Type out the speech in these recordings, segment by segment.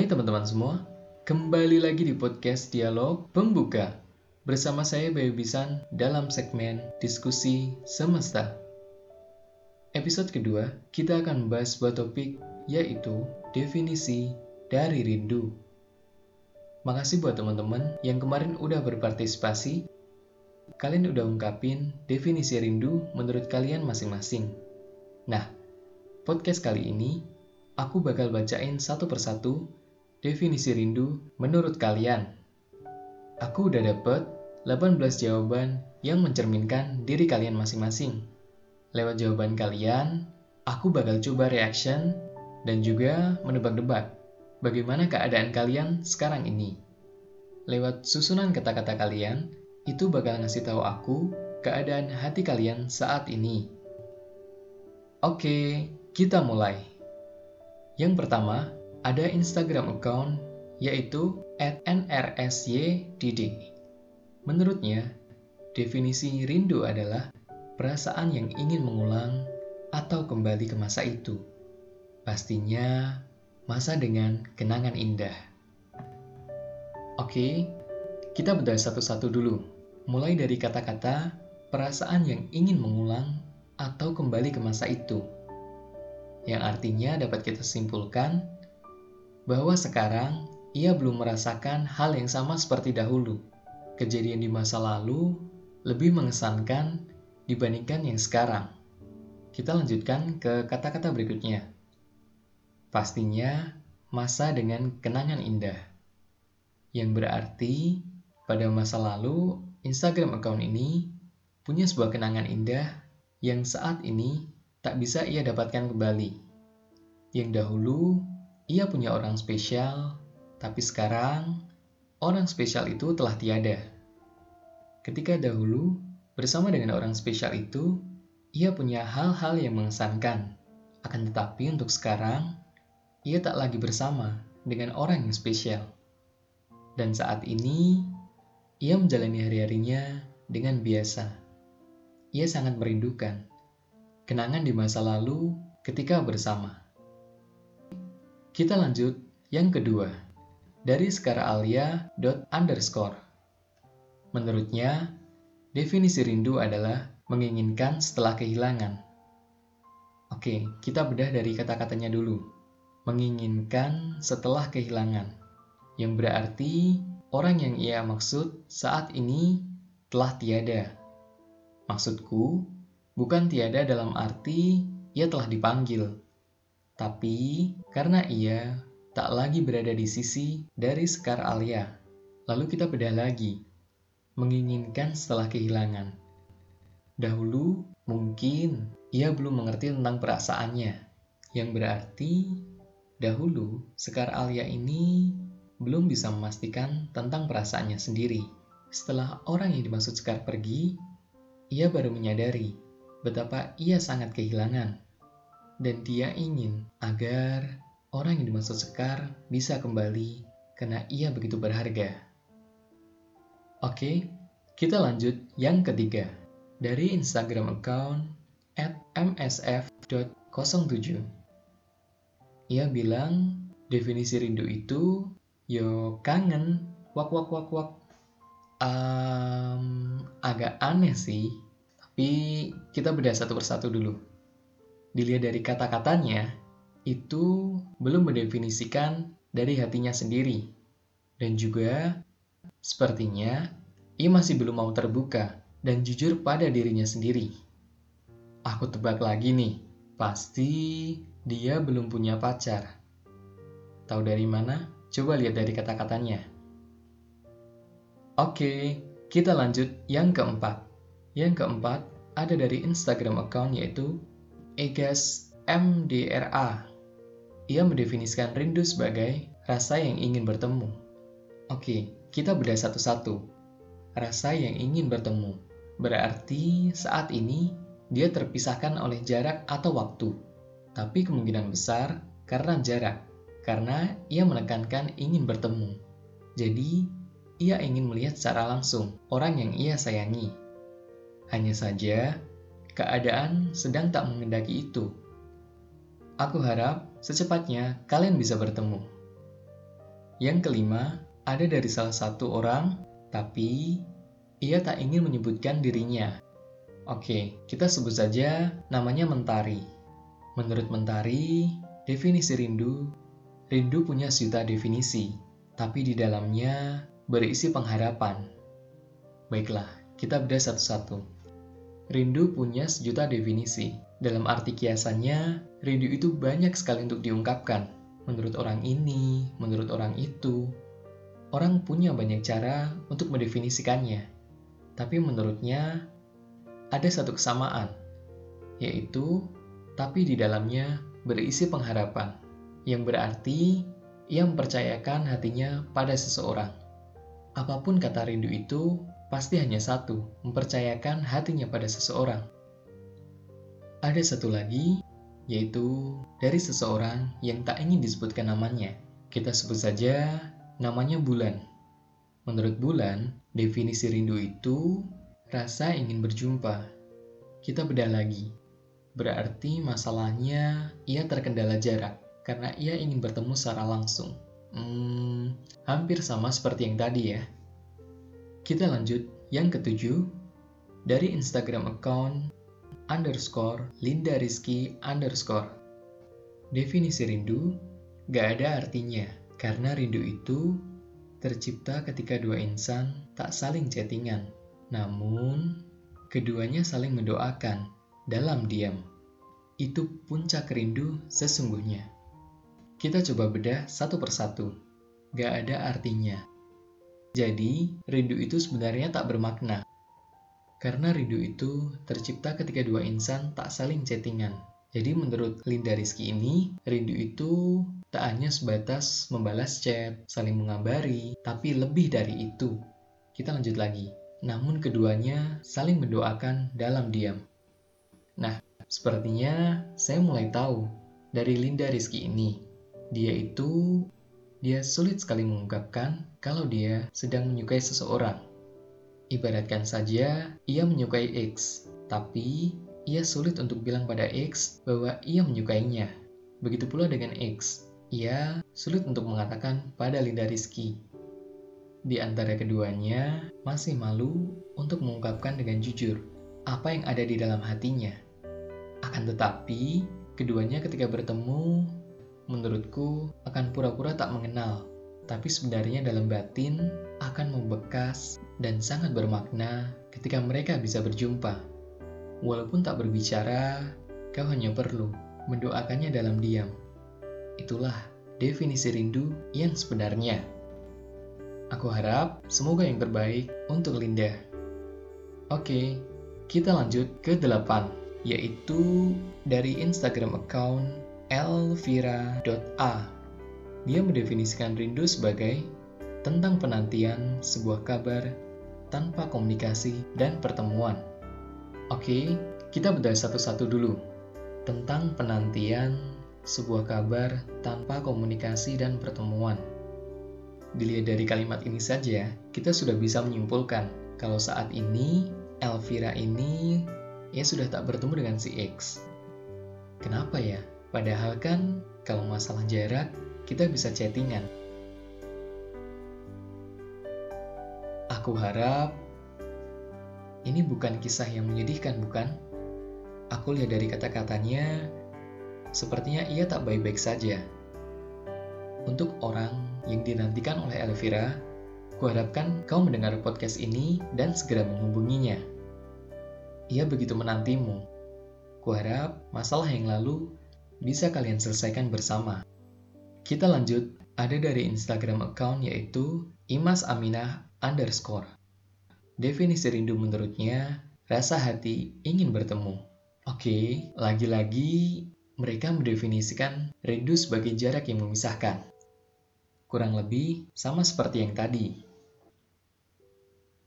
Hai teman-teman semua, kembali lagi di podcast Dialog Pembuka bersama saya Bayu Bisan dalam segmen Diskusi Semesta. Episode kedua, kita akan membahas sebuah topik yaitu definisi dari rindu. Makasih buat teman-teman yang kemarin udah berpartisipasi. Kalian udah ungkapin definisi rindu menurut kalian masing-masing. Nah, podcast kali ini aku bakal bacain satu persatu definisi rindu menurut kalian. Aku udah dapet 18 jawaban yang mencerminkan diri kalian masing-masing. Lewat jawaban kalian, aku bakal coba reaction dan juga menebak-nebak bagaimana keadaan kalian sekarang ini. Lewat susunan kata-kata kalian, itu bakal ngasih tahu aku keadaan hati kalian saat ini. Oke, kita mulai. Yang pertama, ada Instagram account yaitu @nrsyd. Menurutnya, definisi rindu adalah perasaan yang ingin mengulang atau kembali ke masa itu. Pastinya masa dengan kenangan indah. Oke, kita bedah satu-satu dulu. Mulai dari kata-kata perasaan yang ingin mengulang atau kembali ke masa itu. Yang artinya dapat kita simpulkan bahwa sekarang ia belum merasakan hal yang sama seperti dahulu. Kejadian di masa lalu lebih mengesankan dibandingkan yang sekarang. Kita lanjutkan ke kata-kata berikutnya. Pastinya masa dengan kenangan indah. Yang berarti pada masa lalu Instagram account ini punya sebuah kenangan indah yang saat ini tak bisa ia dapatkan kembali. Yang dahulu ia punya orang spesial, tapi sekarang orang spesial itu telah tiada. Ketika dahulu bersama dengan orang spesial itu, ia punya hal-hal yang mengesankan. Akan tetapi untuk sekarang, ia tak lagi bersama dengan orang yang spesial. Dan saat ini, ia menjalani hari-harinya dengan biasa. Ia sangat merindukan kenangan di masa lalu ketika bersama. Kita lanjut yang kedua, dari skaralia underscore. Menurutnya, definisi rindu adalah menginginkan setelah kehilangan. Oke, kita bedah dari kata-katanya dulu. Menginginkan setelah kehilangan, yang berarti orang yang ia maksud saat ini telah tiada. Maksudku, bukan tiada dalam arti ia telah dipanggil, tapi karena ia tak lagi berada di sisi dari Sekar Alia, lalu kita bedah lagi, menginginkan setelah kehilangan. Dahulu mungkin ia belum mengerti tentang perasaannya, yang berarti dahulu Sekar Alia ini belum bisa memastikan tentang perasaannya sendiri. Setelah orang yang dimaksud Sekar pergi, ia baru menyadari betapa ia sangat kehilangan dan dia ingin agar orang yang dimaksud Sekar bisa kembali karena ia begitu berharga. Oke, kita lanjut yang ketiga. Dari Instagram account at msf.07. Ia bilang definisi rindu itu yo kangen wak wak wak wak. Um, agak aneh sih, tapi kita bedah satu persatu dulu dilihat dari kata-katanya, itu belum mendefinisikan dari hatinya sendiri. Dan juga, sepertinya ia masih belum mau terbuka dan jujur pada dirinya sendiri. Aku tebak lagi nih, pasti dia belum punya pacar. Tahu dari mana? Coba lihat dari kata-katanya. Oke, kita lanjut yang keempat. Yang keempat ada dari Instagram account yaitu Egas MDRA. Ia mendefinisikan rindu sebagai rasa yang ingin bertemu. Oke, kita bedah satu-satu. Rasa yang ingin bertemu berarti saat ini dia terpisahkan oleh jarak atau waktu, tapi kemungkinan besar karena jarak, karena ia menekankan ingin bertemu. Jadi, ia ingin melihat secara langsung orang yang ia sayangi. Hanya saja, keadaan sedang tak mengendaki itu. Aku harap secepatnya kalian bisa bertemu. Yang kelima, ada dari salah satu orang, tapi ia tak ingin menyebutkan dirinya. Oke, kita sebut saja namanya Mentari. Menurut Mentari, definisi rindu, rindu punya sejuta definisi, tapi di dalamnya berisi pengharapan. Baiklah, kita bedah satu-satu. Rindu punya sejuta definisi. Dalam arti kiasannya, rindu itu banyak sekali untuk diungkapkan menurut orang ini, menurut orang itu. Orang punya banyak cara untuk mendefinisikannya, tapi menurutnya ada satu kesamaan, yaitu tapi di dalamnya berisi pengharapan, yang berarti ia mempercayakan hatinya pada seseorang. Apa pun kata rindu itu, pasti hanya satu, mempercayakan hatinya pada seseorang. Ada satu lagi, yaitu dari seseorang yang tak ingin disebutkan namanya. Kita sebut saja namanya Bulan. Menurut Bulan, definisi rindu itu rasa ingin berjumpa. Kita bedah lagi. Berarti masalahnya ia terkendala jarak karena ia ingin bertemu secara langsung. Hmm, hampir sama seperti yang tadi ya. Kita lanjut yang ketujuh dari Instagram account underscore Linda Rizky underscore. Definisi rindu gak ada artinya, karena rindu itu tercipta ketika dua insan tak saling chattingan. Namun, keduanya saling mendoakan dalam diam. Itu puncak rindu sesungguhnya. Kita coba bedah satu persatu. Gak ada artinya. Jadi, rindu itu sebenarnya tak bermakna, karena rindu itu tercipta ketika dua insan tak saling chattingan. Jadi menurut Linda Rizky ini, rindu itu tak hanya sebatas membalas chat, saling mengabari, tapi lebih dari itu. Kita lanjut lagi. Namun keduanya saling mendoakan dalam diam. Nah, sepertinya saya mulai tahu dari Linda Rizky ini. Dia itu, dia sulit sekali mengungkapkan kalau dia sedang menyukai seseorang. Ibaratkan saja ia menyukai X, tapi ia sulit untuk bilang pada X bahwa ia menyukainya. Begitu pula dengan X, ia sulit untuk mengatakan pada Linda Rizky. Di antara keduanya, masih malu untuk mengungkapkan dengan jujur apa yang ada di dalam hatinya. Akan tetapi, keduanya ketika bertemu, menurutku akan pura-pura tak mengenal tapi sebenarnya dalam batin akan membekas dan sangat bermakna ketika mereka bisa berjumpa. Walaupun tak berbicara, kau hanya perlu mendoakannya dalam diam. Itulah definisi rindu yang sebenarnya. Aku harap semoga yang terbaik untuk Linda. Oke, kita lanjut ke delapan, yaitu dari Instagram account elvira.a dia mendefinisikan rindu sebagai tentang penantian sebuah kabar tanpa komunikasi dan pertemuan. Oke, kita bedah satu-satu dulu. Tentang penantian sebuah kabar tanpa komunikasi dan pertemuan. Dilihat dari kalimat ini saja, kita sudah bisa menyimpulkan kalau saat ini Elvira ini ya sudah tak bertemu dengan si X. Kenapa ya? Padahal kan kalau masalah jarak kita bisa chattingan. Aku harap ini bukan kisah yang menyedihkan, bukan? Aku lihat dari kata-katanya, sepertinya ia tak baik-baik saja. Untuk orang yang dinantikan oleh Elvira, kuharapkan kau mendengar podcast ini dan segera menghubunginya. Ia begitu menantimu. Kuharap masalah yang lalu bisa kalian selesaikan bersama. Kita lanjut, ada dari Instagram account yaitu Imas Aminah underscore. Definisi rindu menurutnya, rasa hati ingin bertemu. Oke, lagi-lagi mereka mendefinisikan rindu sebagai jarak yang memisahkan. Kurang lebih sama seperti yang tadi.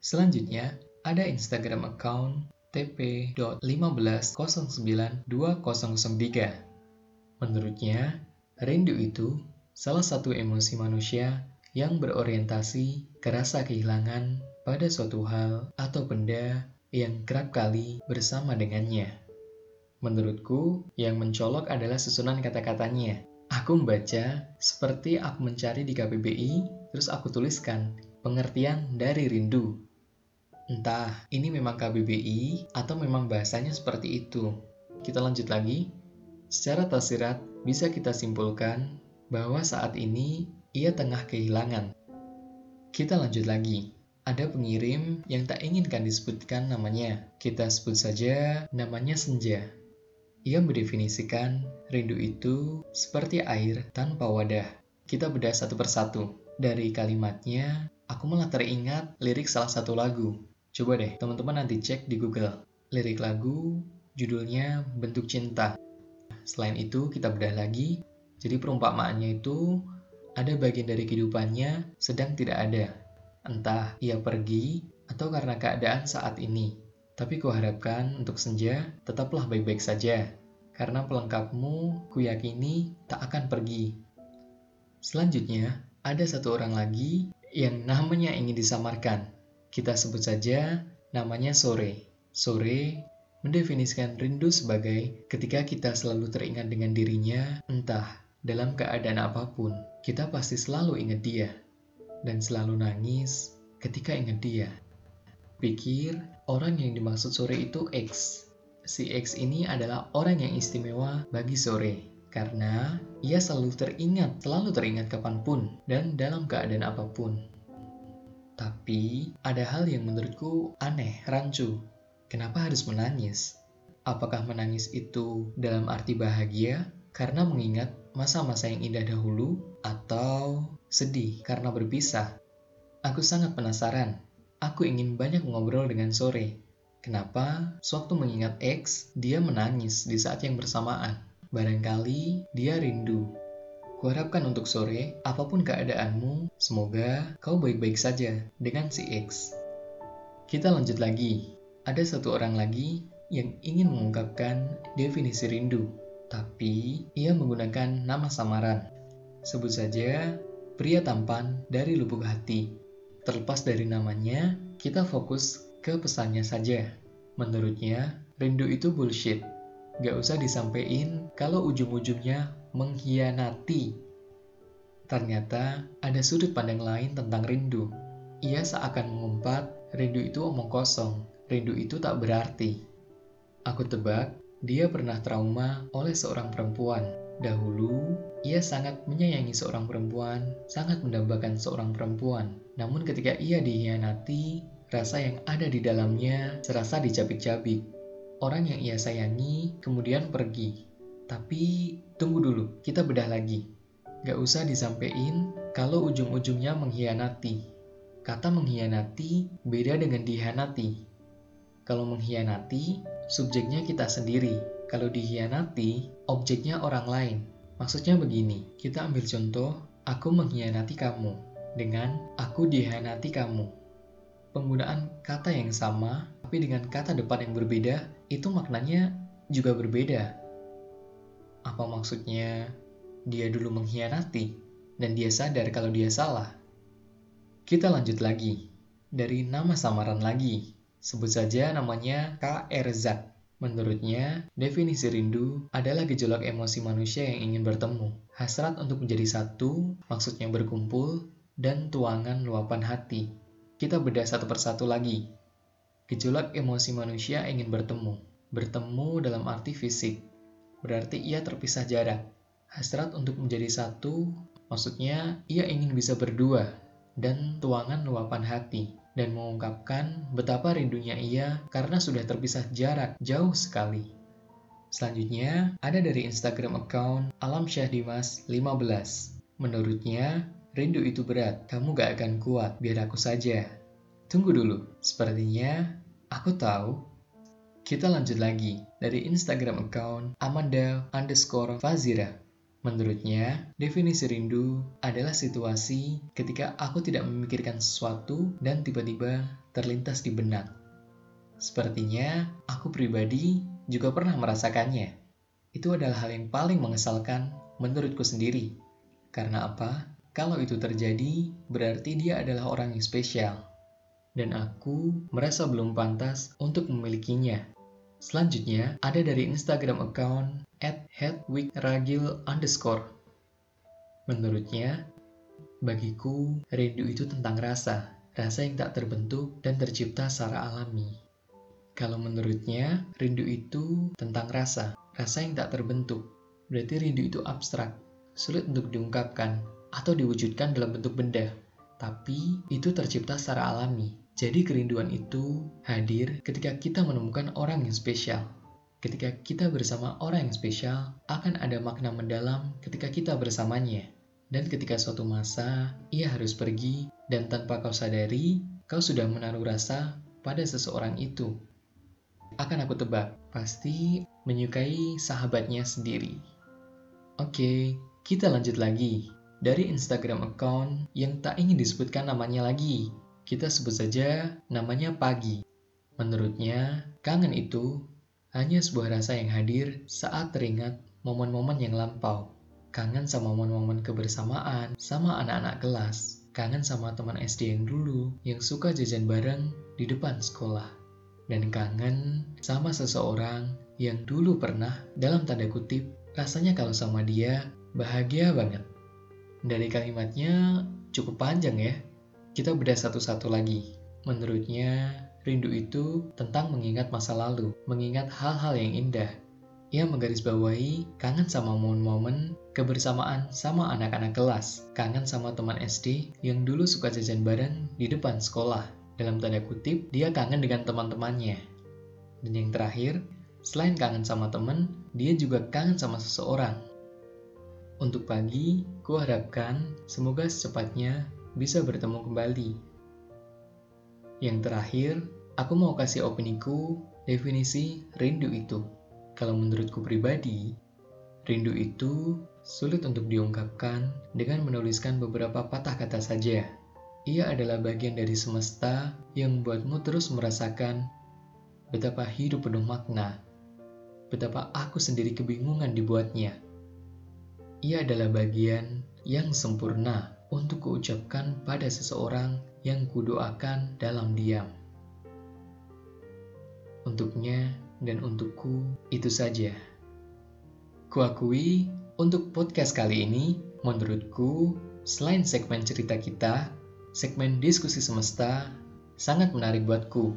Selanjutnya, ada Instagram account tp.1509203. Menurutnya, rindu itu salah satu emosi manusia yang berorientasi ke rasa kehilangan pada suatu hal atau benda yang kerap kali bersama dengannya. Menurutku, yang mencolok adalah susunan kata-katanya. Aku membaca seperti aku mencari di KBBI, terus aku tuliskan pengertian dari rindu. Entah ini memang KBBI atau memang bahasanya seperti itu. Kita lanjut lagi. Secara tersirat, bisa kita simpulkan bahwa saat ini ia tengah kehilangan. Kita lanjut lagi. Ada pengirim yang tak inginkan disebutkan namanya. Kita sebut saja namanya Senja. Ia mendefinisikan rindu itu seperti air tanpa wadah. Kita bedah satu persatu. Dari kalimatnya, aku malah teringat lirik salah satu lagu. Coba deh, teman-teman nanti cek di Google. Lirik lagu, judulnya Bentuk Cinta. Selain itu, kita bedah lagi. Jadi perumpamaannya itu, ada bagian dari kehidupannya sedang tidak ada. Entah ia pergi, atau karena keadaan saat ini. Tapi kuharapkan untuk senja tetaplah baik-baik saja, karena pelengkapmu kuyakini tak akan pergi. Selanjutnya, ada satu orang lagi yang namanya ingin disamarkan. Kita sebut saja namanya Sore. Sore mendefinisikan rindu sebagai ketika kita selalu teringat dengan dirinya, entah dalam keadaan apa pun, kita pasti selalu ingat dia dan selalu nangis ketika ingat dia. Pikir orang yang dimaksud sore itu X. Si X ini adalah orang yang istimewa bagi sore karena ia selalu teringat, selalu teringat kapan pun dan dalam keadaan apa pun. Tapi ada hal yang menurutku aneh, rancu. Kenapa harus menangis? Apakah menangis itu dalam arti bahagia karena mengingat masa-masa yang indah dahulu atau sedih karena berpisah? Aku sangat penasaran Aku ingin banyak ngobrol dengan sore. Kenapa? Sewaktu mengingat X, dia menangis di saat yang bersamaan. Barangkali dia rindu. Kuharapkan untuk sore, apa pun keadaanmu, semoga kau baik-baik saja dengan si X. Kita lanjut lagi. Ada satu orang lagi yang ingin mengungkapkan definisi rindu, tapi ia menggunakan nama samaran. Sebut saja pria tampan dari lubuk hati. Terlepas dari namanya, kita fokus ke pesannya saja. Menurutnya, rindu itu bullshit. Gak usah disampaikan kalau ujung-ujungnya mengkhianati. Ternyata ada sudut pandang lain tentang rindu. Ia seakan mengumpat, rindu itu omong kosong, rindu itu tak berarti. Aku tebak, dia pernah trauma oleh seorang perempuan Dahulu, ia sangat menyayangi seorang perempuan, sangat mendambakan seorang perempuan. Namun ketika ia dihianati, rasa yang ada di dalamnya serasa dicabik-cabik. Orang yang ia sayangi kemudian pergi. Tapi tunggu dulu, kita bedah lagi. Gak usah disampaikan kalau ujung-ujungnya mengkhianati. Kata mengkhianati beda dengan dihianati. Kalau mengkhianati, subjeknya kita sendiri, kalau dihianati, objeknya orang lain. Maksudnya begini, kita ambil contoh, aku mengkhianati kamu, dengan aku dihianati kamu. Penggunaan kata yang sama, tapi dengan kata depan yang berbeda, itu maknanya juga berbeda. Apa maksudnya dia dulu mengkhianati, dan dia sadar kalau dia salah? Kita lanjut lagi, dari nama samaran lagi. Sebut saja namanya KRZ. Menurutnya, definisi rindu adalah gejolak emosi manusia yang ingin bertemu, hasrat untuk menjadi satu, maksudnya berkumpul, dan tuangan luapan hati. Kita bedah satu persatu lagi. Gejolak emosi manusia ingin bertemu, bertemu dalam arti fisik, berarti ia terpisah jarak. Hasrat untuk menjadi satu, maksudnya ia ingin bisa berdua, dan tuangan luapan hati dan mengungkapkan betapa rindunya ia karena sudah terpisah jarak jauh sekali. Selanjutnya, ada dari Instagram account Alam Syah Dimas 15. Menurutnya, rindu itu berat, kamu gak akan kuat, biar aku saja. Tunggu dulu, sepertinya aku tahu. Kita lanjut lagi dari Instagram account Amanda underscore Fazira. Menurutnya, definisi rindu adalah situasi ketika aku tidak memikirkan sesuatu dan tiba-tiba terlintas di benak. Sepertinya aku pribadi juga pernah merasakannya. Itu adalah hal yang paling mengesalkan menurutku sendiri. Karena apa? Kalau itu terjadi, berarti dia adalah orang yang spesial. Dan aku merasa belum pantas untuk memilikinya. Selanjutnya, ada dari Instagram account at underscore. Menurutnya, bagiku rindu itu tentang rasa, rasa yang tak terbentuk dan tercipta secara alami. Kalau menurutnya, rindu itu tentang rasa, rasa yang tak terbentuk. Berarti rindu itu abstrak, sulit untuk diungkapkan atau diwujudkan dalam bentuk benda. Tapi itu tercipta secara alami. Jadi kerinduan itu hadir ketika kita menemukan orang yang spesial. Ketika kita bersama orang yang spesial, akan ada makna mendalam ketika kita bersamanya. Dan ketika suatu masa, ia harus pergi, dan tanpa kau sadari, kau sudah menaruh rasa pada seseorang itu. Akan aku tebak, pasti menyukai sahabatnya sendiri. Oke, kita lanjut lagi. Dari Instagram account yang tak ingin disebutkan namanya lagi. Kita sebut saja namanya Pagi. Menurutnya, kangen itu hanya sebuah rasa yang hadir saat teringat momen-momen yang lampau kangen sama momen-momen kebersamaan sama anak-anak kelas, kangen sama teman SD yang dulu yang suka jajan bareng di depan sekolah, dan kangen sama seseorang yang dulu pernah dalam tanda kutip rasanya kalau sama dia bahagia banget. Dari kalimatnya cukup panjang ya. Kita bedah satu-satu lagi. Menurutnya, rindu itu tentang mengingat masa lalu, mengingat hal-hal yang indah, ia menggarisbawahi kangen sama momen-momen kebersamaan sama anak-anak kelas, kangen sama teman SD yang dulu suka jajan bareng di depan sekolah. Dalam tanda kutip, dia kangen dengan teman-temannya. Dan yang terakhir, selain kangen sama teman, dia juga kangen sama seseorang. Untuk pagi, ku harapkan semoga secepatnya bisa bertemu kembali. Yang terakhir, aku mau kasih opiniku definisi rindu itu. Kalau menurutku pribadi, rindu itu sulit untuk diungkapkan dengan menuliskan beberapa patah kata saja. Ia adalah bagian dari semesta yang membuatmu terus merasakan betapa hidup penuh makna, betapa aku sendiri kebingungan dibuatnya. Ia adalah bagian yang sempurna untuk kuucapkan pada seseorang yang kudoakan dalam diam. Untuknya, dan untukku itu saja. Kuakui untuk podcast kali ini, menurutku selain segmen cerita kita, segmen diskusi semesta sangat menarik buatku.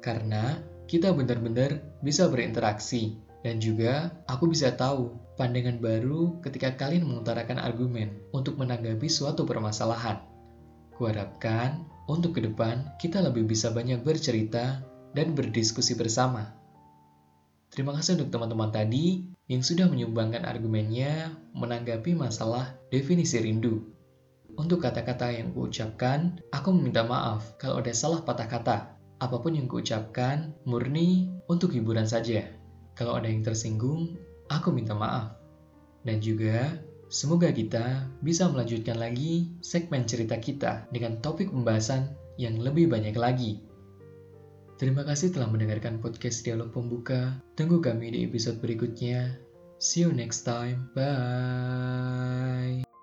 Karena kita benar-benar bisa berinteraksi dan juga aku bisa tahu pandangan baru ketika kalian mengutarakan argumen untuk menanggapi suatu permasalahan. Kuharapkan untuk ke depan kita lebih bisa banyak bercerita dan berdiskusi bersama. Terima kasih untuk teman-teman tadi yang sudah menyumbangkan argumennya menanggapi masalah definisi rindu. Untuk kata-kata yang kuucapkan, aku meminta maaf kalau ada salah patah kata. Apa pun yang kuucapkan, murni untuk hiburan saja. Kalau ada yang tersinggung, aku minta maaf. Dan juga, semoga kita bisa melanjutkan lagi segmen cerita kita dengan topik pembahasan yang lebih banyak lagi. Terima kasih telah mendengarkan podcast Dialog Pembuka. Tunggu kami di episode berikutnya. See you next time. Bye.